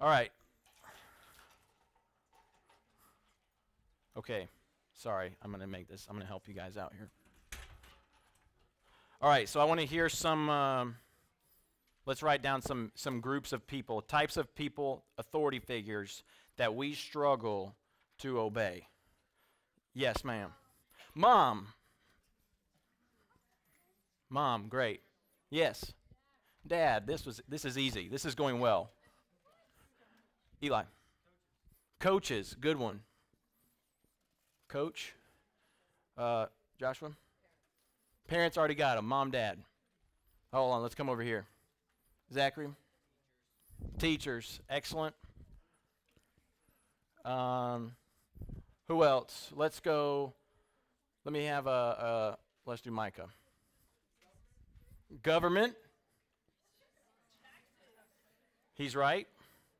All right. Okay. Sorry. I'm going to make this, I'm going to help you guys out here. All right. So I want to hear some. Um, let's write down some, some groups of people, types of people, authority figures that we struggle to obey. Yes, ma'am. Mom. Mom, great. Yes. Dad, this was this is easy. This is going well. Eli. Coaches, good one. Coach. Uh, Joshua. Parents already got them. Mom, dad. Hold on, let's come over here. Zachary. Teachers, excellent. Um, who else? Let's go. Let me have a. a let's do Micah. Government. He's right.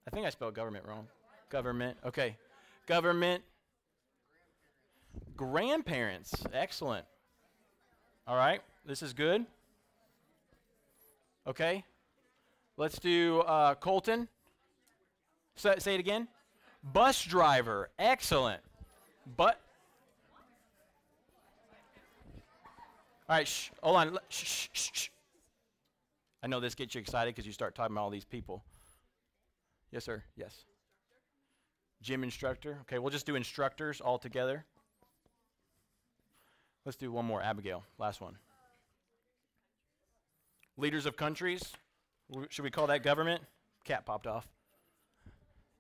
I think I spelled government wrong. Government. Okay. Government. Grandparents. Excellent. All right. This is good. Okay. Let's do uh, Colton. Say, say it again. Bus driver. Excellent. But. All right. Shh. Hold on. Shh, shh, shh. I know this gets you excited because you start talking about all these people. Yes, sir. Yes. Gym instructor. Okay, we'll just do instructors all together. Let's do one more. Abigail, last one. Leaders of countries. Should we call that government? Cat popped off.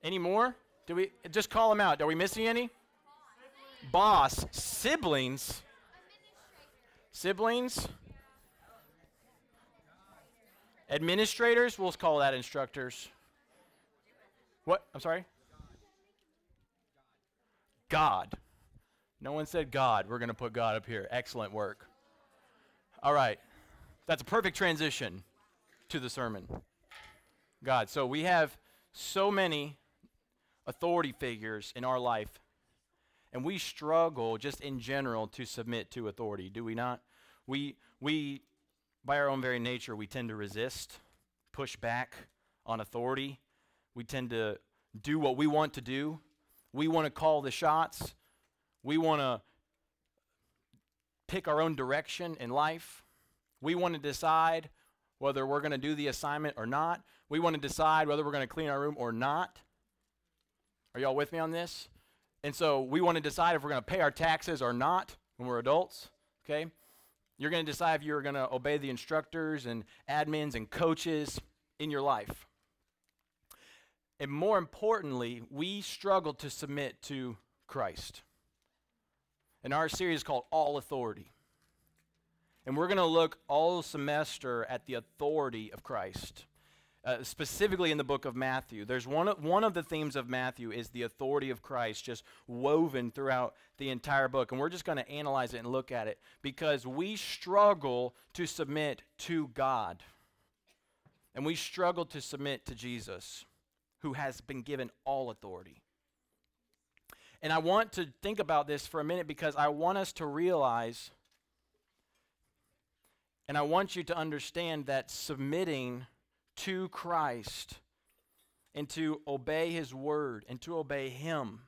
Any more? Do we just call them out? Are we missing any? Boss, siblings. Siblings. Administrators, we'll call that instructors. What? I'm sorry? God. No one said God. We're going to put God up here. Excellent work. All right. That's a perfect transition to the sermon. God. So we have so many authority figures in our life, and we struggle just in general to submit to authority, do we not? We, we by our own very nature, we tend to resist, push back on authority we tend to do what we want to do. We want to call the shots. We want to pick our own direction in life. We want to decide whether we're going to do the assignment or not. We want to decide whether we're going to clean our room or not. Are y'all with me on this? And so we want to decide if we're going to pay our taxes or not when we're adults, okay? You're going to decide if you're going to obey the instructors and admins and coaches in your life. And more importantly, we struggle to submit to Christ. And our series is called All Authority. And we're going to look all semester at the authority of Christ, uh, specifically in the book of Matthew. There's one of, one of the themes of Matthew is the authority of Christ, just woven throughout the entire book. And we're just going to analyze it and look at it because we struggle to submit to God. And we struggle to submit to Jesus who has been given all authority. And I want to think about this for a minute because I want us to realize and I want you to understand that submitting to Christ and to obey His word and to obey Him,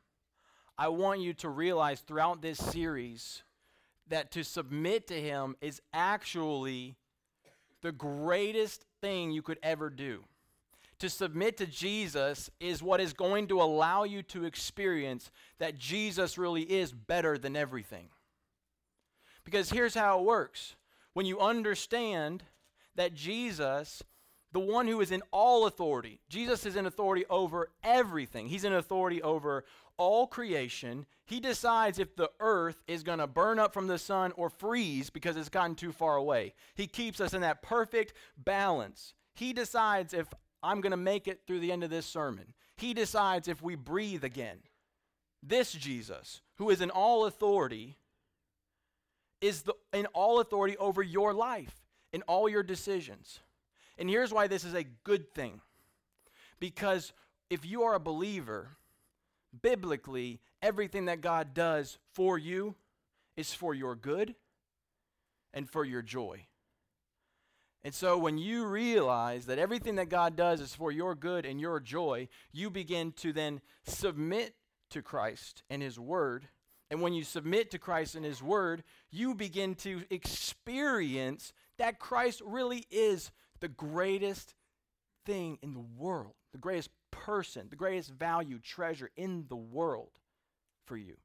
I want you to realize throughout this series that to submit to Him is actually the greatest thing you could ever do to submit to Jesus is what is going to allow you to experience that Jesus really is better than everything. Because here's how it works when you understand that Jesus, the one who is in all authority, Jesus is in authority over everything, He's in authority over all creation. He decides if the earth is going to burn up from the sun or freeze because it's gotten too far away. He keeps us in that perfect balance. He decides if I'm going to make it through the end of this sermon. He decides if we breathe again. This Jesus, who is in all authority, is the, in all authority over your life, in all your decisions. And here's why this is a good thing. Because if you are a believer, biblically, everything that God does for you is for your good and for your joy. And so when you realize that everything that God does is for your good and your joy, you begin to then submit to Christ and His Word. And when you submit to Christ and His Word, you begin to experience that Christ really is the greatest thing in the world, the greatest person, the greatest value, treasure in the world for you.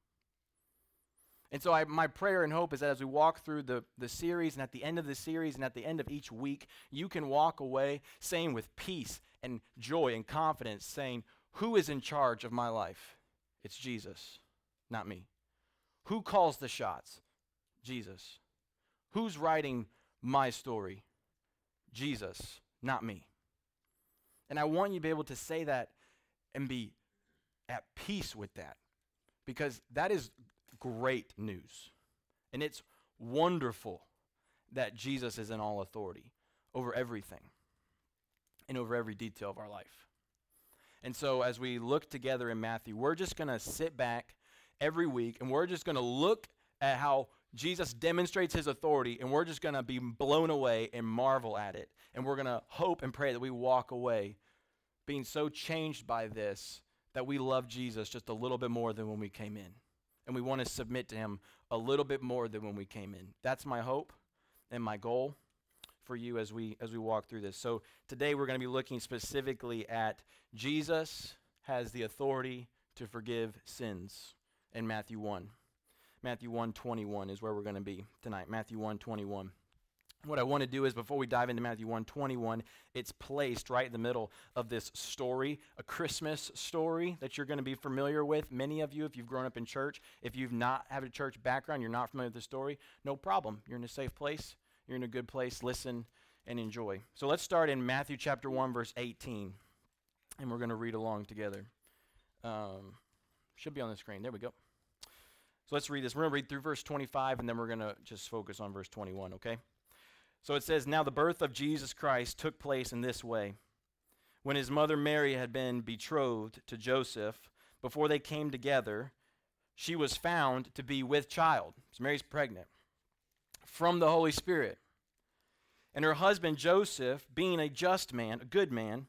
And so, I, my prayer and hope is that as we walk through the, the series and at the end of the series and at the end of each week, you can walk away saying with peace and joy and confidence, saying, Who is in charge of my life? It's Jesus, not me. Who calls the shots? Jesus. Who's writing my story? Jesus, not me. And I want you to be able to say that and be at peace with that because that is great news. And it's wonderful that Jesus is in all authority over everything and over every detail of our life. And so, as we look together in Matthew, we're just going to sit back every week and we're just going to look at how Jesus demonstrates his authority, and we're just going to be blown away and marvel at it. And we're going to hope and pray that we walk away being so changed by this that we love Jesus just a little bit more than when we came in. And we want to submit to him a little bit more than when we came in. That's my hope and my goal for you as we as we walk through this. So today we're going to be looking specifically at Jesus has the authority to forgive sins in Matthew 1. Matthew 1:21 is where we're going to be tonight. Matthew 1:21. What I want to do is before we dive into Matthew 1:21, it's placed right in the middle of this story, a Christmas story that you're going to be familiar with. Many of you if you've grown up in church, if you've not had a church background, you're not familiar with the story, no problem. You're in a safe place. You're in a good place. Listen and enjoy. So let's start in Matthew chapter 1 verse 18. And we're going to read along together. Um, should be on the screen. There we go. So let's read this. We're going to read through verse 25 and then we're going to just focus on verse 21, okay? So it says, Now the birth of Jesus Christ took place in this way. When his mother Mary had been betrothed to Joseph, before they came together, she was found to be with child. So Mary's pregnant from the Holy Spirit. And her husband Joseph, being a just man, a good man,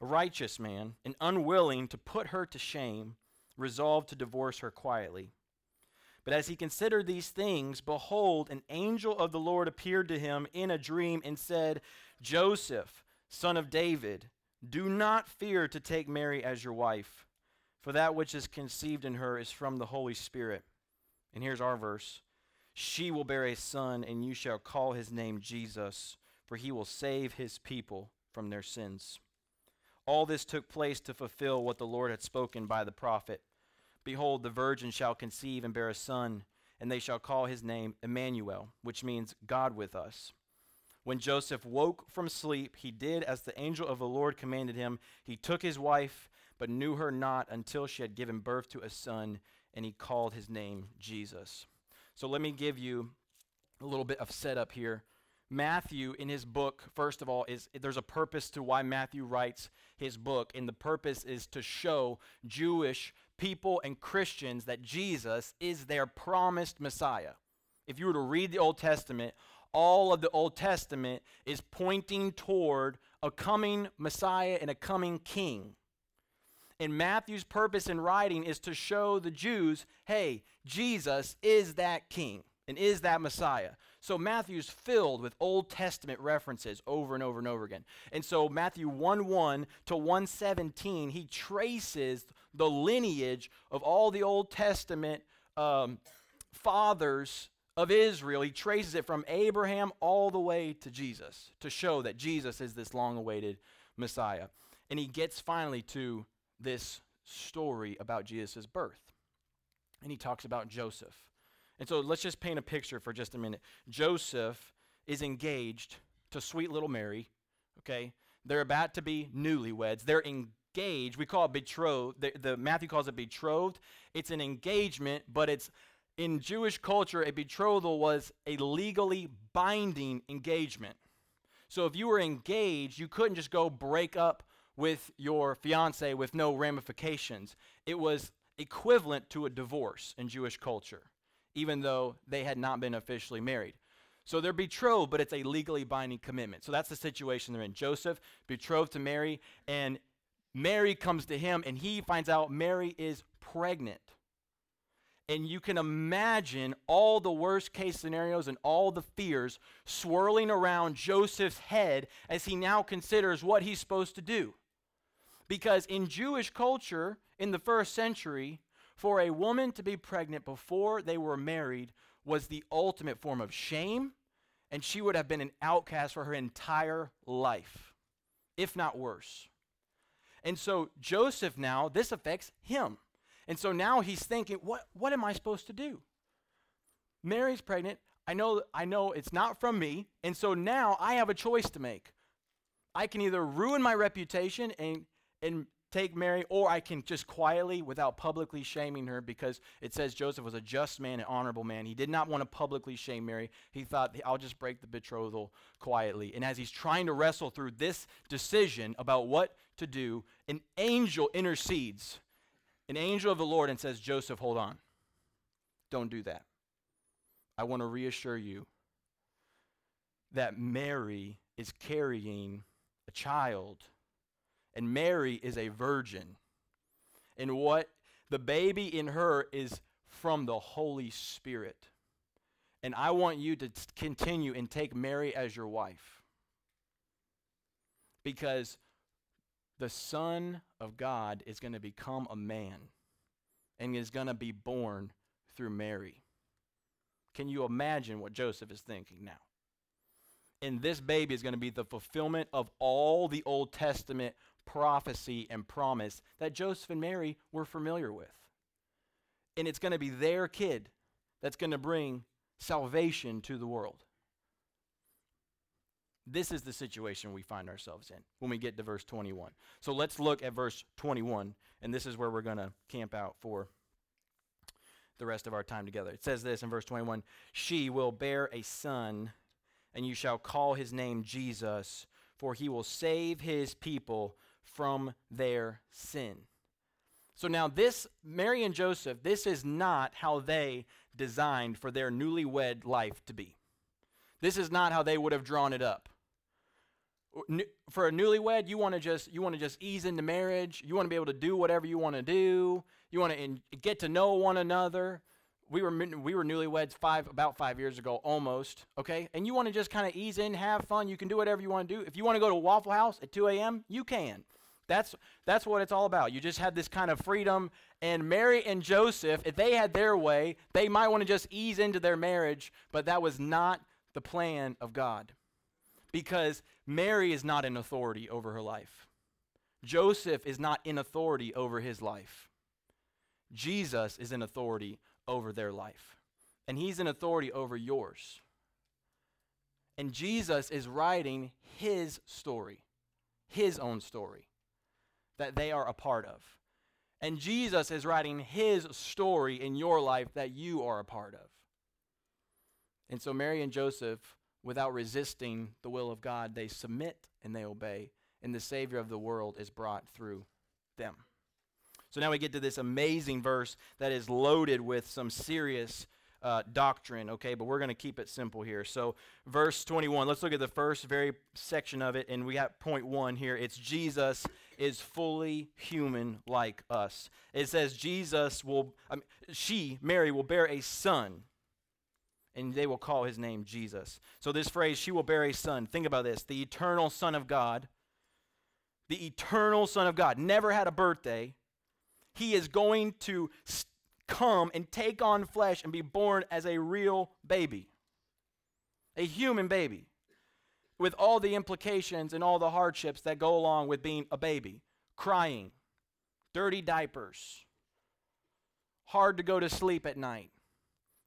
a righteous man, and unwilling to put her to shame, resolved to divorce her quietly. But as he considered these things, behold, an angel of the Lord appeared to him in a dream and said, Joseph, son of David, do not fear to take Mary as your wife, for that which is conceived in her is from the Holy Spirit. And here's our verse She will bear a son, and you shall call his name Jesus, for he will save his people from their sins. All this took place to fulfill what the Lord had spoken by the prophet. Behold, the virgin shall conceive and bear a son, and they shall call his name Emmanuel, which means God with us. When Joseph woke from sleep, he did as the angel of the Lord commanded him. He took his wife, but knew her not until she had given birth to a son, and he called his name Jesus. So let me give you a little bit of setup here. Matthew, in his book, first of all, is there's a purpose to why Matthew writes his book, and the purpose is to show Jewish people and Christians that Jesus is their promised Messiah. If you were to read the Old Testament, all of the Old Testament is pointing toward a coming Messiah and a coming king. And Matthew's purpose in writing is to show the Jews hey, Jesus is that king and is that Messiah. So Matthew's filled with Old Testament references over and over and over again. And so Matthew 1 1 to 117, he traces the lineage of all the Old Testament um, fathers of Israel. He traces it from Abraham all the way to Jesus to show that Jesus is this long awaited Messiah. And he gets finally to this story about Jesus' birth. And he talks about Joseph. And so let's just paint a picture for just a minute. Joseph is engaged to sweet little Mary, okay? They're about to be newlyweds. They're engaged. We call it betrothed. The, the Matthew calls it betrothed. It's an engagement, but it's in Jewish culture, a betrothal was a legally binding engagement. So if you were engaged, you couldn't just go break up with your fiance with no ramifications. It was equivalent to a divorce in Jewish culture even though they had not been officially married. So they're betrothed, but it's a legally binding commitment. So that's the situation they're in. Joseph, betrothed to Mary, and Mary comes to him, and he finds out Mary is pregnant. And you can imagine all the worst case scenarios and all the fears swirling around Joseph's head as he now considers what he's supposed to do. Because in Jewish culture in the first century, for a woman to be pregnant before they were married was the ultimate form of shame, and she would have been an outcast for her entire life, if not worse. And so Joseph now, this affects him. And so now he's thinking, what, what am I supposed to do? Mary's pregnant. I know, I know it's not from me. And so now I have a choice to make. I can either ruin my reputation and, and take Mary, or I can just quietly, without publicly shaming her, because it says Joseph was a just man, an honorable man. He did not want to publicly shame Mary. He thought, I'll just break the betrothal quietly. And as he's trying to wrestle through this decision about what to do, an angel intercedes an angel of the Lord and says, Joseph, hold on. Don't do that. I want to reassure you that Mary is carrying a child, and Mary is a virgin. And what the baby in her is from the Holy Spirit. And I want you to continue and take Mary as your wife. Because the Son of God is going to become a man and is going to be born through Mary. Can you imagine what Joseph is thinking now? And this baby is going to be the fulfillment of all the Old Testament prophecy and promise that Joseph and Mary were familiar with. And it's going to be their kid that's going to bring salvation to the world. This is the situation we find ourselves in when we get to verse 21. So let's look at verse 21, and this is where we're going to camp out for the rest of our time together. It says this in verse 21 She will bear a son, and you shall call his name Jesus, for he will save his people from their sin. So now, this, Mary and Joseph, this is not how they designed for their newlywed life to be. This is not how they would have drawn it up for a newlywed, you want to just you want to just ease into marriage. You want to be able to do whatever you want to do. You want to get to know one another. We were we were newlyweds five about five years ago, almost. Okay, and you want to just kind of ease in, have fun. You can do whatever you want to do. If you want to go to Waffle House at 2 a.m., you can. That's that's what it's all about. You just have this kind of freedom. And Mary and Joseph, if they had their way, they might want to just ease into their marriage, but that was not the plan of God because Mary is not in authority over her life. Joseph is not in authority over his life. Jesus is in authority over their life. And he's in authority over yours. And Jesus is writing his story, his own story, that they are a part of. And Jesus is writing his story in your life that you are a part of. And so Mary and Joseph without resisting the will of God, they submit and they obey, and the Savior of the world is brought through them. So now we get to this amazing verse that is loaded with some serious uh, doctrine, okay? But we're going to keep it simple here. So, verse 21, let's look at the first very section of it, and we got point one here. It's Jesus is fully human like us. It says, Jesus will, she, Mary, will bear a son and they will call his name Jesus. So, this phrase, she will bear a son, think about this the eternal Son of God, the eternal Son of God, never had a birthday. He is going to come and take on flesh and be born as a real baby, a human baby, with all the implications and all the hardships that go along with being a baby crying, dirty diapers, hard to go to sleep at night.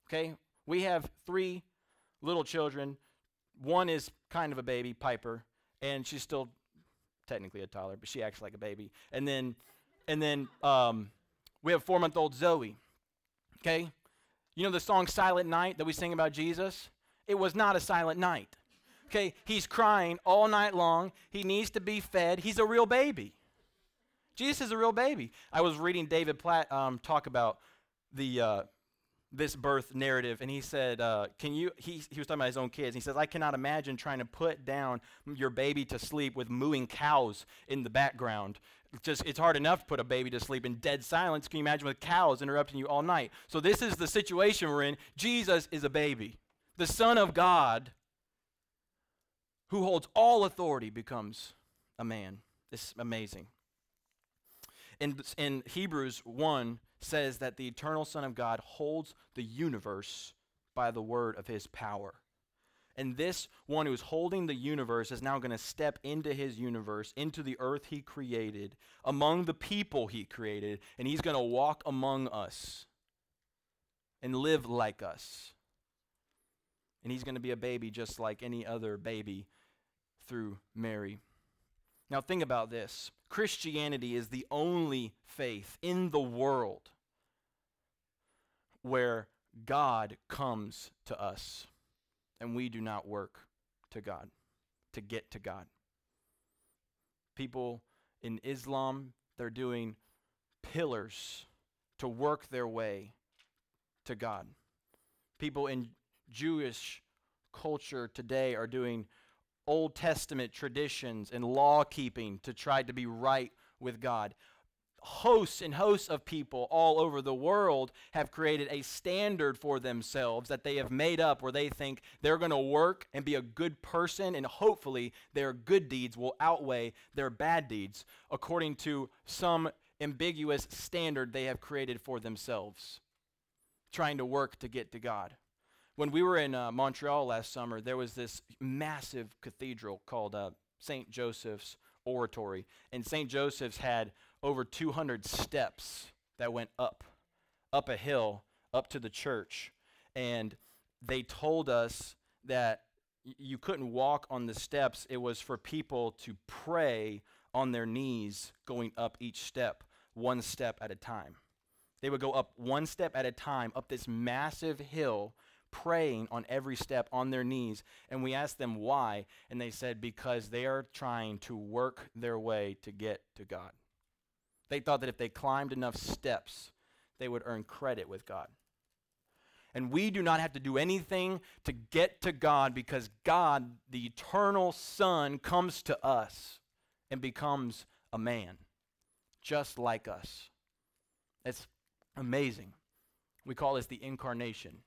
Okay? We have three little children. One is kind of a baby, Piper, and she's still technically a toddler, but she acts like a baby. And then, and then um, we have four-month-old Zoe. Okay, you know the song "Silent Night" that we sing about Jesus? It was not a silent night. Okay, he's crying all night long. He needs to be fed. He's a real baby. Jesus is a real baby. I was reading David Platt um, talk about the uh, this birth narrative, and he said, uh, "Can you?" He, he was talking about his own kids. He says, "I cannot imagine trying to put down your baby to sleep with mooing cows in the background. Just it's hard enough to put a baby to sleep in dead silence. Can you imagine with cows interrupting you all night? So this is the situation we're in. Jesus is a baby, the Son of God, who holds all authority, becomes a man. It's amazing. In, in Hebrews 1 says that the eternal Son of God holds the universe by the word of his power. And this one who's holding the universe is now going to step into his universe, into the earth he created, among the people he created, and he's going to walk among us and live like us. And he's going to be a baby just like any other baby through Mary. Now, think about this Christianity is the only faith in the world where God comes to us and we do not work to God, to get to God. People in Islam, they're doing pillars to work their way to God. People in Jewish culture today are doing Old Testament traditions and law keeping to try to be right with God. Hosts and hosts of people all over the world have created a standard for themselves that they have made up where they think they're going to work and be a good person, and hopefully their good deeds will outweigh their bad deeds according to some ambiguous standard they have created for themselves, trying to work to get to God. When we were in uh, Montreal last summer, there was this massive cathedral called uh, St. Joseph's Oratory. And St. Joseph's had over 200 steps that went up, up a hill, up to the church. And they told us that y- you couldn't walk on the steps. It was for people to pray on their knees going up each step, one step at a time. They would go up one step at a time up this massive hill praying on every step on their knees. And we asked them why, and they said because they are trying to work their way to get to God. They thought that if they climbed enough steps, they would earn credit with God. And we do not have to do anything to get to God because God, the eternal Son, comes to us and becomes a man, just like us. It's amazing. We call this the incarnation.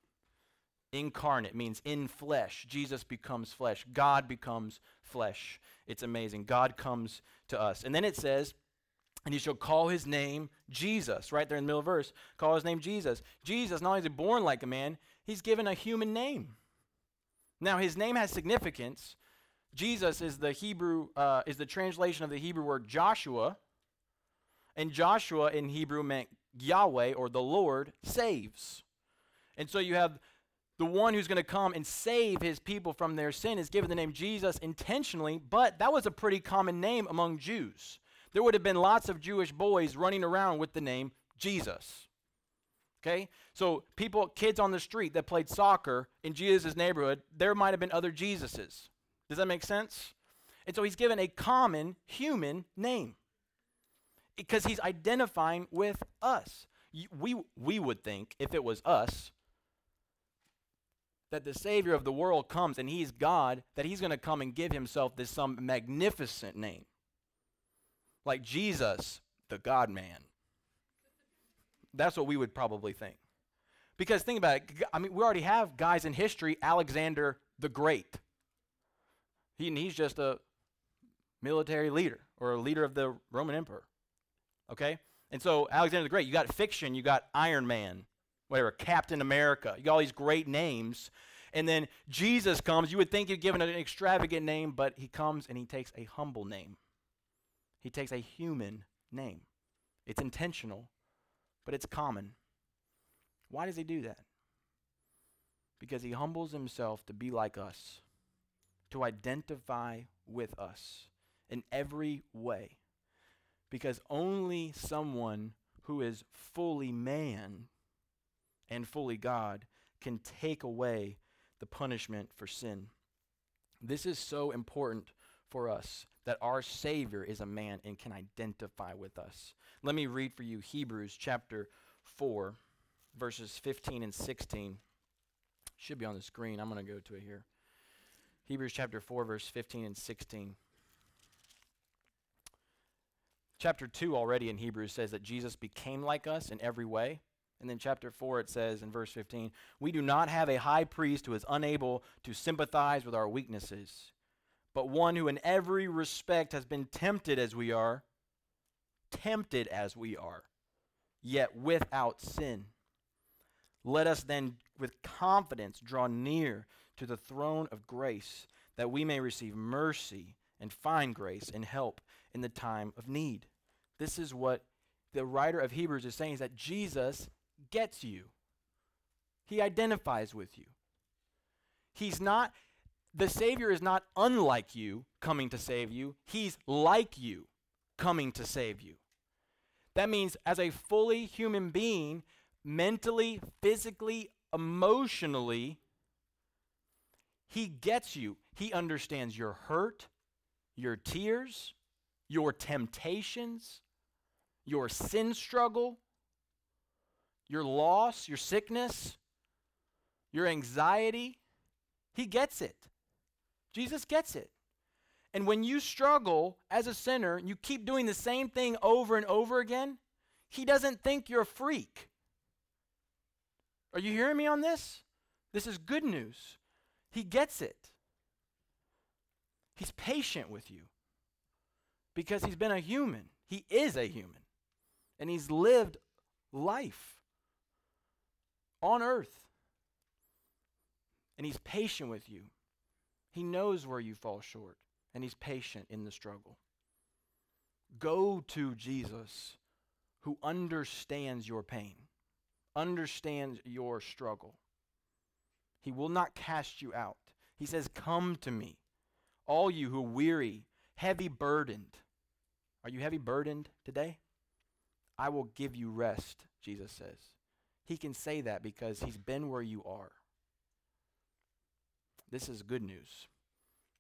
Incarnate means in flesh. Jesus becomes flesh. God becomes flesh. It's amazing. God comes to us. And then it says, and you shall call his name Jesus, right there in the middle of verse. Call his name Jesus. Jesus, not only is he born like a man, he's given a human name. Now, his name has significance. Jesus is the Hebrew, uh, is the translation of the Hebrew word Joshua. And Joshua in Hebrew meant Yahweh or the Lord saves. And so you have the one who's going to come and save his people from their sin is given the name Jesus intentionally, but that was a pretty common name among Jews. There would have been lots of Jewish boys running around with the name Jesus. Okay? So, people, kids on the street that played soccer in Jesus' neighborhood, there might have been other Jesuses. Does that make sense? And so he's given a common human name because he's identifying with us. We, we would think, if it was us, that the Savior of the world comes and He's God, that He's going to come and give Himself this some magnificent name. Like Jesus, the God man. That's what we would probably think. Because think about it. I mean, we already have guys in history, Alexander the Great. He, he's just a military leader or a leader of the Roman Emperor. Okay? And so, Alexander the Great, you got fiction, you got Iron Man, whatever, Captain America. You got all these great names. And then Jesus comes. You would think you'd given an extravagant name, but he comes and he takes a humble name. He takes a human name. It's intentional, but it's common. Why does he do that? Because he humbles himself to be like us, to identify with us in every way. Because only someone who is fully man and fully God can take away the punishment for sin. This is so important for us that our Savior is a man and can identify with us. Let me read for you Hebrews chapter 4. verses 15 and 16. Should be on the screen. I'm going to go to it here. Hebrews chapter 4, verse 15 and 16. Chapter 2 already in Hebrews says that Jesus became like us in every way. And then chapter 4 it says in verse 15, We do not have a high priest who is unable to sympathize with our weaknesses, but one who in every respect has been tempted as we are, tempted as we are, yet without sin. Let us then with confidence draw near to the throne of grace, that we may receive mercy and find grace and help in the time of need. This is what the writer of Hebrews is saying is that Jesus gets you. He identifies with you. He's not the Savior is not unlike you coming to save you. He's like you coming to save you. That means as a fully human being, mentally, physically, emotionally, he gets you. He understands your hurt, your tears, your temptations, your sin struggle, your loss, your sickness, your anxiety. He gets it. Jesus gets it. And when you struggle as a sinner, you keep doing the same thing over and over again, he doesn't think you're a freak. Are you hearing me on this? This is good news. He gets it. He's patient with you because he's been a human. He is a human. And he's lived life on earth. And he's patient with you. He knows where you fall short, and he's patient in the struggle. Go to Jesus who understands your pain, understands your struggle. He will not cast you out. He says, Come to me, all you who are weary, heavy burdened. Are you heavy burdened today? I will give you rest, Jesus says. He can say that because he's been where you are. This is good news.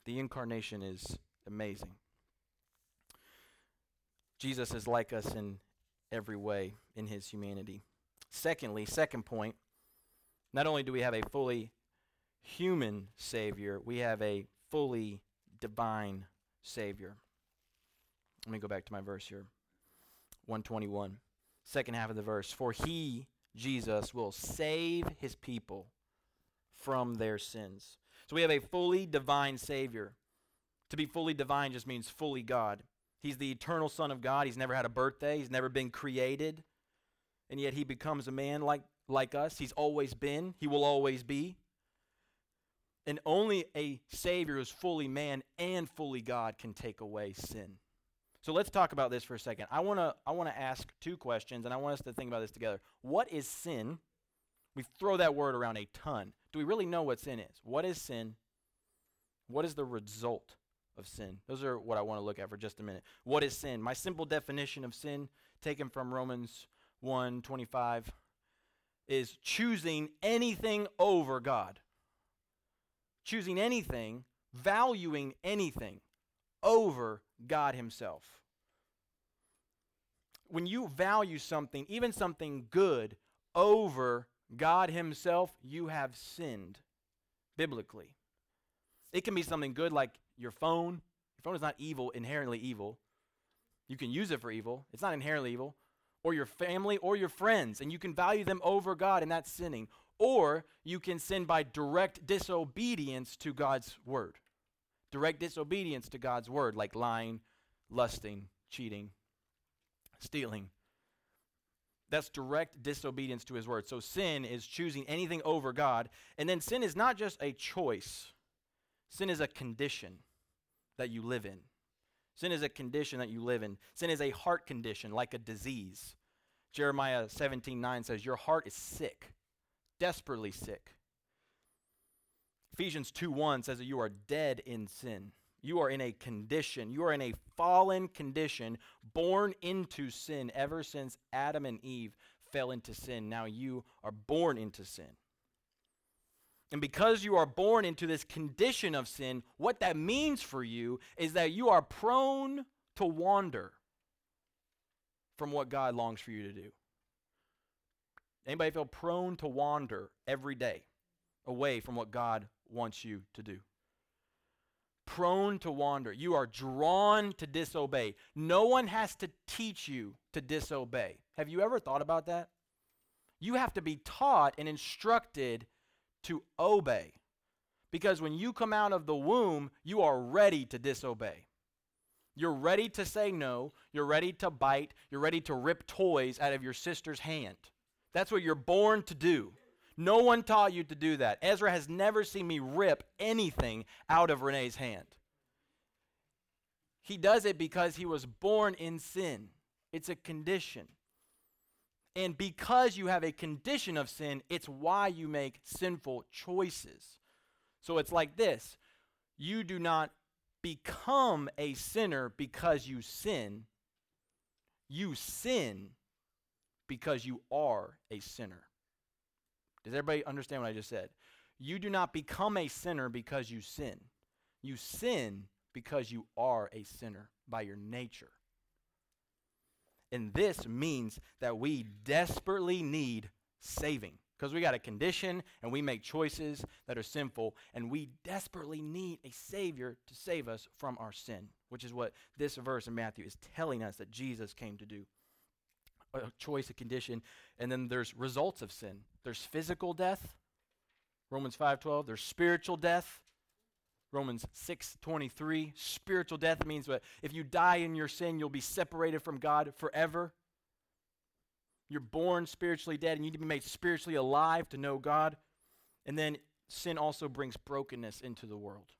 The incarnation is amazing. Jesus is like us in every way in his humanity. Secondly, second point, not only do we have a fully human Savior, we have a fully divine Savior. Let me go back to my verse here 121, second half of the verse. For he, Jesus, will save his people from their sins. So we have a fully divine Savior. To be fully divine just means fully God. He's the eternal Son of God. He's never had a birthday, he's never been created. And yet he becomes a man like, like us. He's always been, he will always be. And only a Savior who's fully man and fully God can take away sin. So let's talk about this for a second. I want to I want to ask two questions and I want us to think about this together. What is sin? We throw that word around a ton. Do we really know what sin is? What is sin? What is the result of sin? Those are what I want to look at for just a minute. What is sin? My simple definition of sin taken from Romans 1:25 is choosing anything over God. Choosing anything, valuing anything over God himself. When you value something, even something good, over God Himself, you have sinned biblically. It can be something good like your phone. Your phone is not evil, inherently evil. You can use it for evil, it's not inherently evil. Or your family or your friends, and you can value them over God, and that's sinning. Or you can sin by direct disobedience to God's word. Direct disobedience to God's word, like lying, lusting, cheating, stealing. That's direct disobedience to his word. So sin is choosing anything over God. And then sin is not just a choice, sin is a condition that you live in. Sin is a condition that you live in. Sin is a heart condition, like a disease. Jeremiah 17 9 says, Your heart is sick, desperately sick. Ephesians 2 1 says that you are dead in sin. You are in a condition, you are in a fallen condition, born into sin ever since Adam and Eve fell into sin. Now you are born into sin. And because you are born into this condition of sin, what that means for you is that you are prone to wander from what God longs for you to do. Anybody feel prone to wander every day away from what God wants you to do? Prone to wander. You are drawn to disobey. No one has to teach you to disobey. Have you ever thought about that? You have to be taught and instructed to obey. Because when you come out of the womb, you are ready to disobey. You're ready to say no. You're ready to bite. You're ready to rip toys out of your sister's hand. That's what you're born to do. No one taught you to do that. Ezra has never seen me rip anything out of Renee's hand. He does it because he was born in sin, it's a condition. And because you have a condition of sin, it's why you make sinful choices. So it's like this you do not become a sinner because you sin, you sin because you are a sinner. Does everybody understand what I just said? You do not become a sinner because you sin. You sin because you are a sinner by your nature. And this means that we desperately need saving because we got a condition and we make choices that are sinful, and we desperately need a Savior to save us from our sin, which is what this verse in Matthew is telling us that Jesus came to do. A choice, a condition, and then there's results of sin. There's physical death, Romans 5:12. There's spiritual death, Romans 6:23. Spiritual death means that if you die in your sin, you'll be separated from God forever. You're born spiritually dead and you need to be made spiritually alive to know God. And then sin also brings brokenness into the world.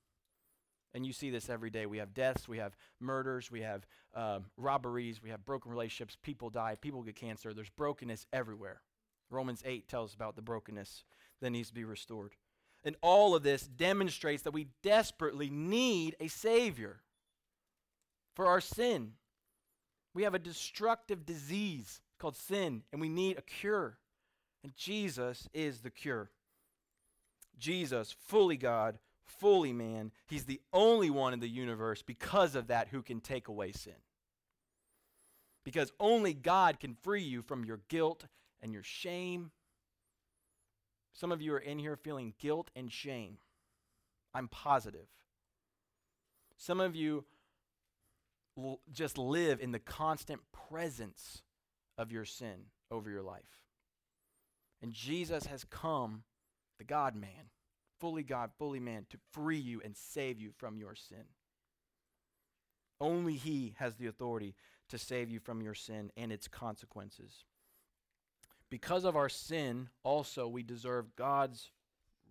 And you see this every day. We have deaths, we have murders, we have um, robberies, we have broken relationships. People die, people get cancer. There's brokenness everywhere. Romans 8 tells about the brokenness that needs to be restored. And all of this demonstrates that we desperately need a Savior for our sin. We have a destructive disease called sin, and we need a cure. And Jesus is the cure. Jesus, fully God, fully man, he's the only one in the universe because of that who can take away sin. Because only God can free you from your guilt and your shame. Some of you are in here feeling guilt and shame. I'm positive. Some of you l- just live in the constant presence of your sin over your life. And Jesus has come, the God man, fully God, fully man, to free you and save you from your sin. Only He has the authority to save you from your sin and its consequences. Because of our sin, also, we deserve God's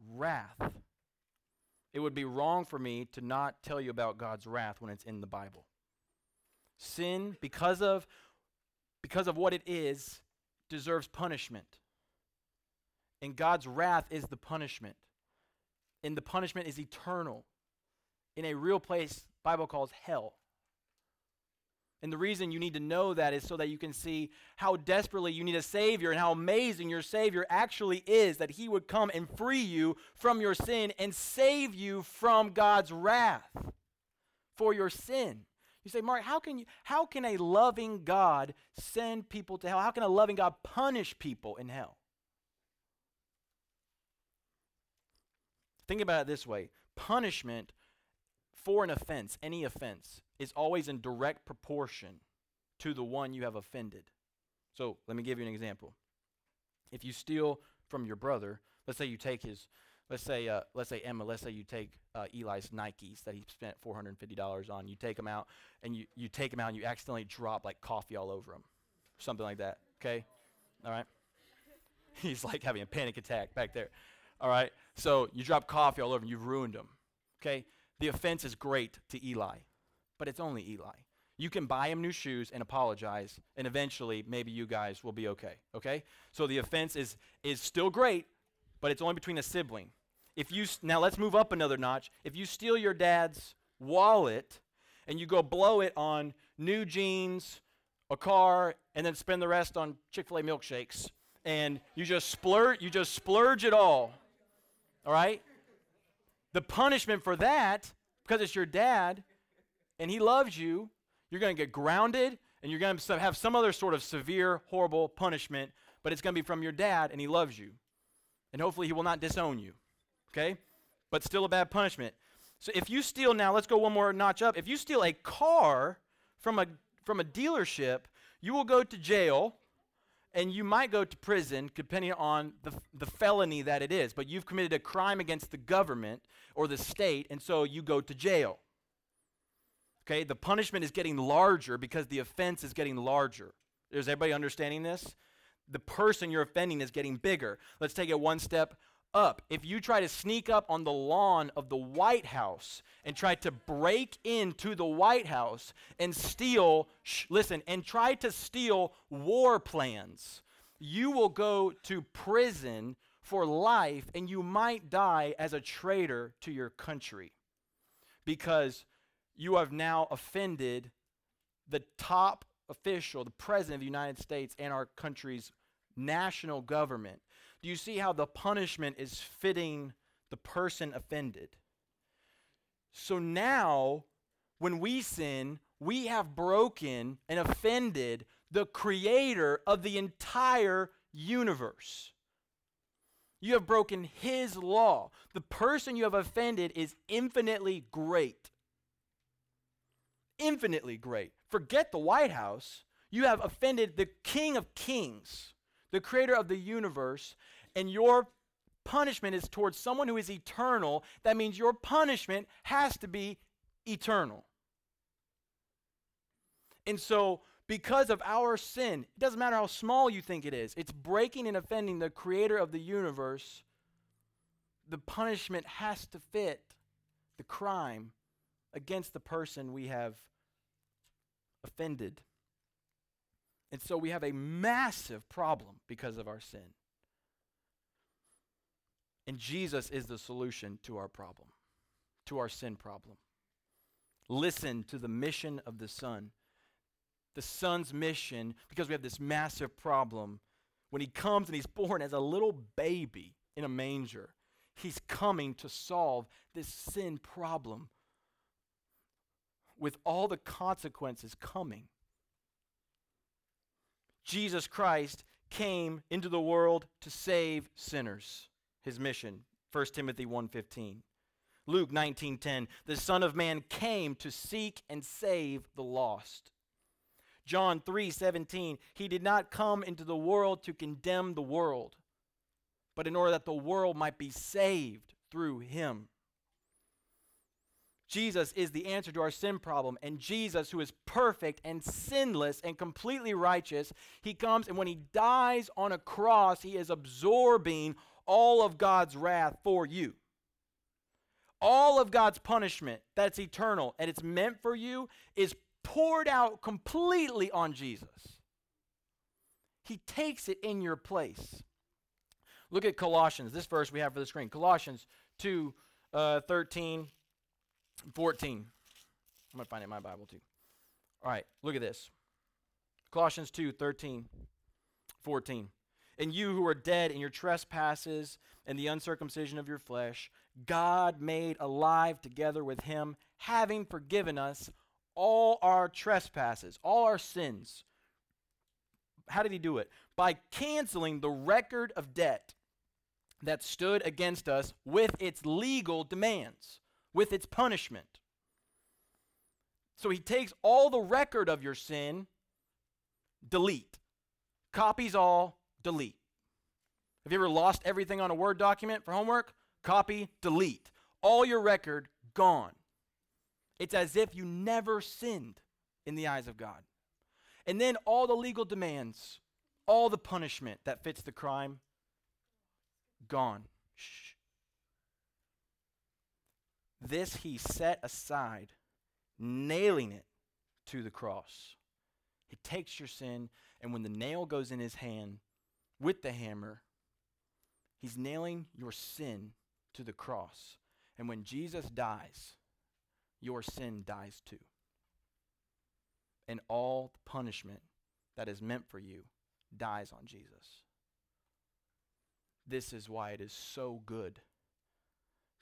wrath. It would be wrong for me to not tell you about God's wrath when it's in the Bible. Sin, because of because of what it is, deserves punishment. And God's wrath is the punishment. And the punishment is eternal in a real place Bible calls hell. And the reason you need to know that is so that you can see how desperately you need a Savior and how amazing your Savior actually is that He would come and free you from your sin and save you from God's wrath for your sin. You say, Mark, how can, you, how can a loving God send people to hell? How can a loving God punish people in hell? Think about it this way punishment for an offense, any offense, is always in direct proportion to the one you have offended. So let me give you an example. If you steal from your brother, let's say you take his let's say, uh, let's say Emma, let's say you take uh, Eli's Nikes that he spent $450 on. You take them out, and you, you take them out, and you accidentally drop like coffee all over them, something like that. Okay, all right. He's like having a panic attack back there. All right. So you drop coffee all over, and you've ruined him. Okay. The offense is great to Eli, but it's only Eli. You can buy him new shoes and apologize, and eventually maybe you guys will be okay. Okay? So the offense is is still great, but it's only between a sibling. If you now let's move up another notch. If you steal your dad's wallet and you go blow it on new jeans, a car, and then spend the rest on Chick-fil-A milkshakes, and you just splurge, you just splurge it all. All right? The punishment for that, because it's your dad and he loves you, you're going to get grounded and you're going to have some other sort of severe, horrible punishment but it's going to be from your dad, and he loves you. And hopefully, he will not disown you. Okay? But still a bad punishment. So if you steal now, let's go one more notch up. If you steal a car from a from a dealership, you will go to jail and you might go to prison depending on the, the felony that it is. But you've committed a crime against the government or the state, and so you go to jail. Okay, the punishment is getting larger because the offense is getting larger. Is everybody understanding this? The person you're offending is getting bigger. Let's take it one step up. If you try to sneak up on the lawn of the White House and try to break into the White House and steal, sh- listen, and try to steal war plans, you will go to prison for life and you might die as a traitor to your country because you have now offended the top official, the president of the United States, and our country's national government. Do you see how the punishment is fitting the person offended? So now, when we sin, we have broken and offended the creator of the entire universe. You have broken his law. The person you have offended is infinitely great. Infinitely great. Forget the White House. You have offended the King of Kings, the creator of the universe, and your punishment is towards someone who is eternal, that means your punishment has to be eternal. And so, because of our sin, it doesn't matter how small you think it is, it's breaking and offending the creator of the universe. The punishment has to fit the crime against the person we have offended. And so we have a massive problem because of our sin. And Jesus is the solution to our problem, to our sin problem. Listen to the mission of the Son. The Son's mission, because we have this massive problem. When he comes and he's born as a little baby in a manger, he's coming to solve this sin problem with all the consequences coming. Jesus Christ came into the world to save sinners his mission. 1 Timothy 1:15. Luke 19:10, the Son of Man came to seek and save the lost. John 3:17, he did not come into the world to condemn the world, but in order that the world might be saved through him. Jesus is the answer to our sin problem. And Jesus, who is perfect and sinless and completely righteous, he comes and when he dies on a cross, he is absorbing all of God's wrath for you. All of God's punishment that's eternal and it's meant for you is poured out completely on Jesus. He takes it in your place. Look at Colossians, this verse we have for the screen. Colossians 2 uh, 13, 14. I'm going to find it in my Bible too. All right, look at this. Colossians 2 13, 14. And you who are dead in your trespasses and the uncircumcision of your flesh, God made alive together with him, having forgiven us all our trespasses, all our sins. How did he do it? By canceling the record of debt that stood against us with its legal demands, with its punishment. So he takes all the record of your sin, delete, copies all, delete. Have you ever lost everything on a Word document for homework? Copy, delete. All your record gone. It's as if you never sinned in the eyes of God. And then all the legal demands, all the punishment that fits the crime, gone. Shh. This he set aside, nailing it to the cross. He takes your sin, and when the nail goes in his hand, with the hammer, he's nailing your sin to the cross. And when Jesus dies, your sin dies too. And all the punishment that is meant for you dies on Jesus. This is why it is so good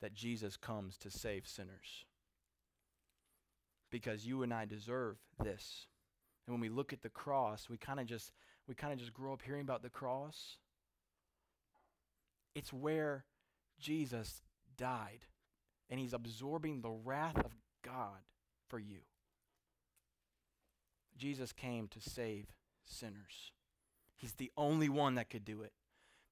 that Jesus comes to save sinners. Because you and I deserve this. And when we look at the cross, we kind of just we kind of just grow up hearing about the cross. It's where Jesus died and he's absorbing the wrath of God for you. Jesus came to save sinners. He's the only one that could do it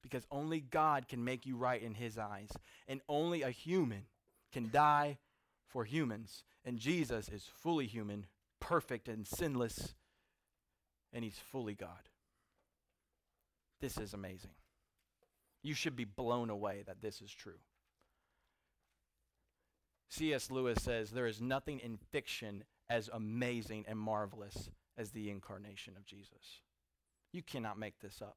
because only God can make you right in his eyes, and only a human can die for humans. And Jesus is fully human, perfect and sinless, and he's fully God. This is amazing. You should be blown away that this is true. C.S. Lewis says there is nothing in fiction as amazing and marvelous as the incarnation of Jesus. You cannot make this up.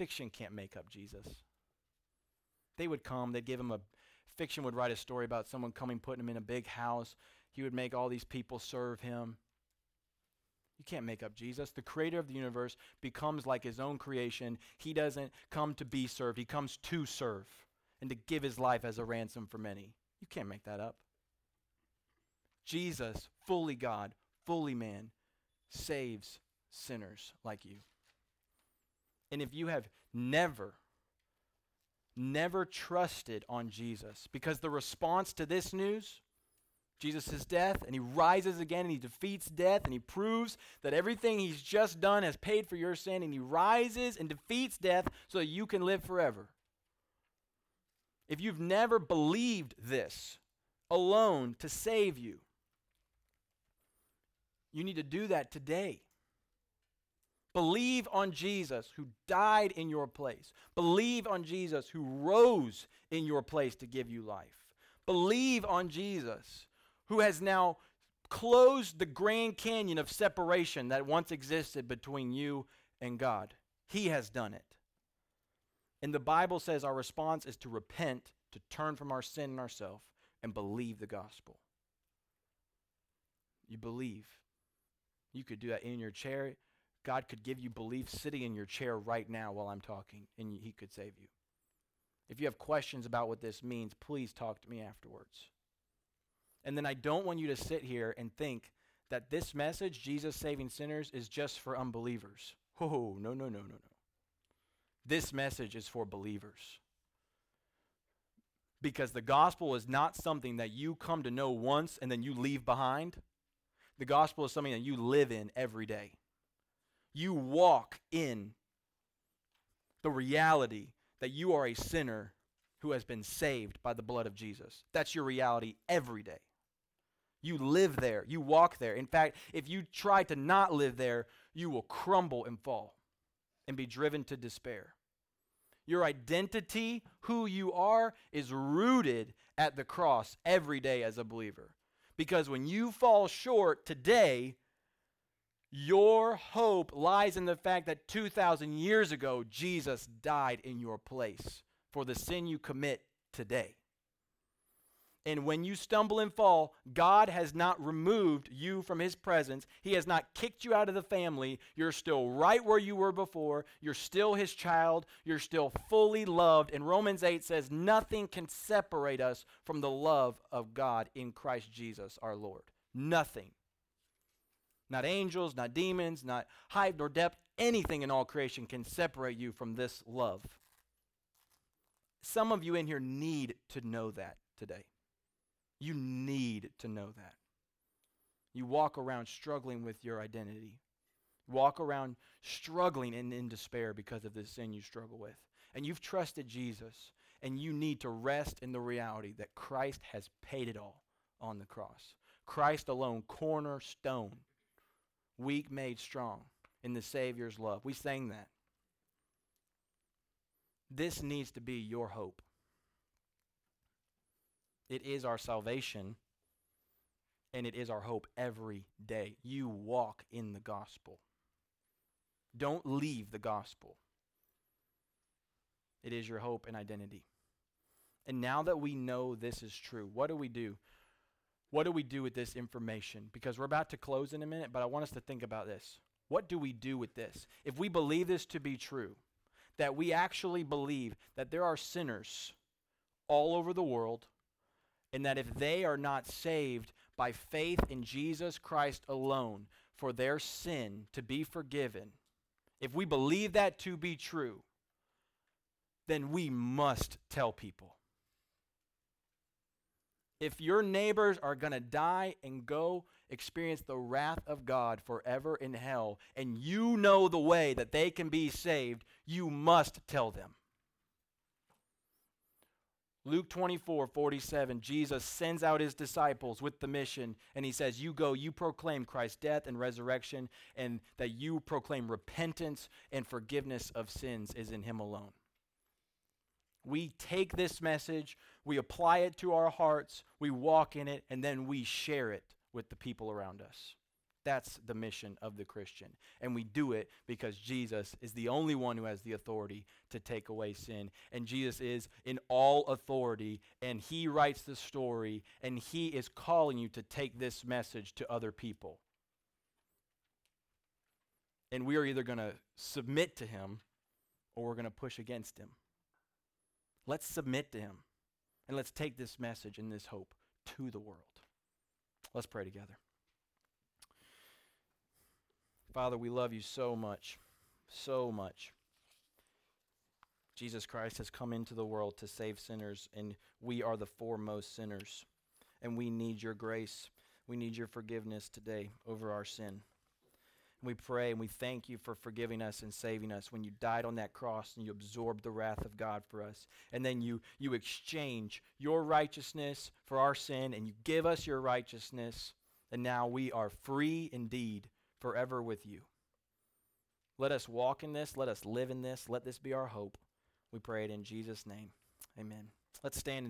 Fiction can't make up Jesus. They would come, they'd give him a fiction would write a story about someone coming, putting him in a big house. He would make all these people serve him. You can't make up Jesus. The creator of the universe becomes like his own creation. He doesn't come to be served, he comes to serve and to give his life as a ransom for many. You can't make that up. Jesus, fully God, fully man, saves sinners like you. And if you have never, never trusted on Jesus, because the response to this news, Jesus' death, and he rises again and he defeats death and he proves that everything he's just done has paid for your sin, and he rises and defeats death so that you can live forever. If you've never believed this alone to save you, you need to do that today. Believe on Jesus who died in your place. Believe on Jesus who rose in your place to give you life. Believe on Jesus who has now closed the Grand Canyon of separation that once existed between you and God. He has done it. And the Bible says our response is to repent, to turn from our sin and ourself, and believe the gospel. You believe. You could do that in your chair. God could give you belief sitting in your chair right now while I'm talking, and He could save you. If you have questions about what this means, please talk to me afterwards. And then I don't want you to sit here and think that this message, Jesus saving sinners, is just for unbelievers. Oh, no, no, no, no, no. This message is for believers. Because the gospel is not something that you come to know once and then you leave behind. The gospel is something that you live in every day. You walk in the reality that you are a sinner who has been saved by the blood of Jesus. That's your reality every day. You live there, you walk there. In fact, if you try to not live there, you will crumble and fall and be driven to despair. Your identity, who you are, is rooted at the cross every day as a believer. Because when you fall short today, your hope lies in the fact that 2,000 years ago, Jesus died in your place for the sin you commit today. And when you stumble and fall, God has not removed you from his presence. He has not kicked you out of the family. You're still right where you were before. You're still his child. You're still fully loved. And Romans 8 says, Nothing can separate us from the love of God in Christ Jesus our Lord. Nothing. Not angels, not demons, not height nor depth. Anything in all creation can separate you from this love. Some of you in here need to know that today. You need to know that. You walk around struggling with your identity. Walk around struggling and in despair because of the sin you struggle with. And you've trusted Jesus, and you need to rest in the reality that Christ has paid it all on the cross. Christ alone, cornerstone, weak made strong in the Savior's love. We sang that. This needs to be your hope. It is our salvation, and it is our hope every day. You walk in the gospel. Don't leave the gospel. It is your hope and identity. And now that we know this is true, what do we do? What do we do with this information? Because we're about to close in a minute, but I want us to think about this. What do we do with this? If we believe this to be true, that we actually believe that there are sinners all over the world and that if they are not saved by faith in Jesus Christ alone, for their sin to be forgiven, if we believe that to be true, then we must tell people. If your neighbors are going to die and go experience the wrath of God forever in hell, and you know the way that they can be saved, you must tell them. Luke 24, 47, Jesus sends out his disciples with the mission, and he says, You go, you proclaim Christ's death and resurrection, and that you proclaim repentance and forgiveness of sins is in him alone. We take this message, we apply it to our hearts, we walk in it, and then we share it with the people around us. That's the mission of the Christian. And we do it because Jesus is the only one who has the authority to take away sin. And Jesus is in all authority, and he writes the story, and he is calling you to take this message to other people. And we are either going to submit to him or we're going to push against him. Let's submit to him and let's take this message and this hope to the world. Let's pray together. Father, we love you so much, so much. Jesus Christ has come into the world to save sinners, and we are the foremost sinners. And we need your grace. We need your forgiveness today over our sin. And we pray and we thank you for forgiving us and saving us when you died on that cross and you absorbed the wrath of God for us. And then you, you exchange your righteousness for our sin and you give us your righteousness. And now we are free indeed forever with you. Let us walk in this. Let us live in this. Let this be our hope. We pray it in Jesus' name. Amen. Let's stand and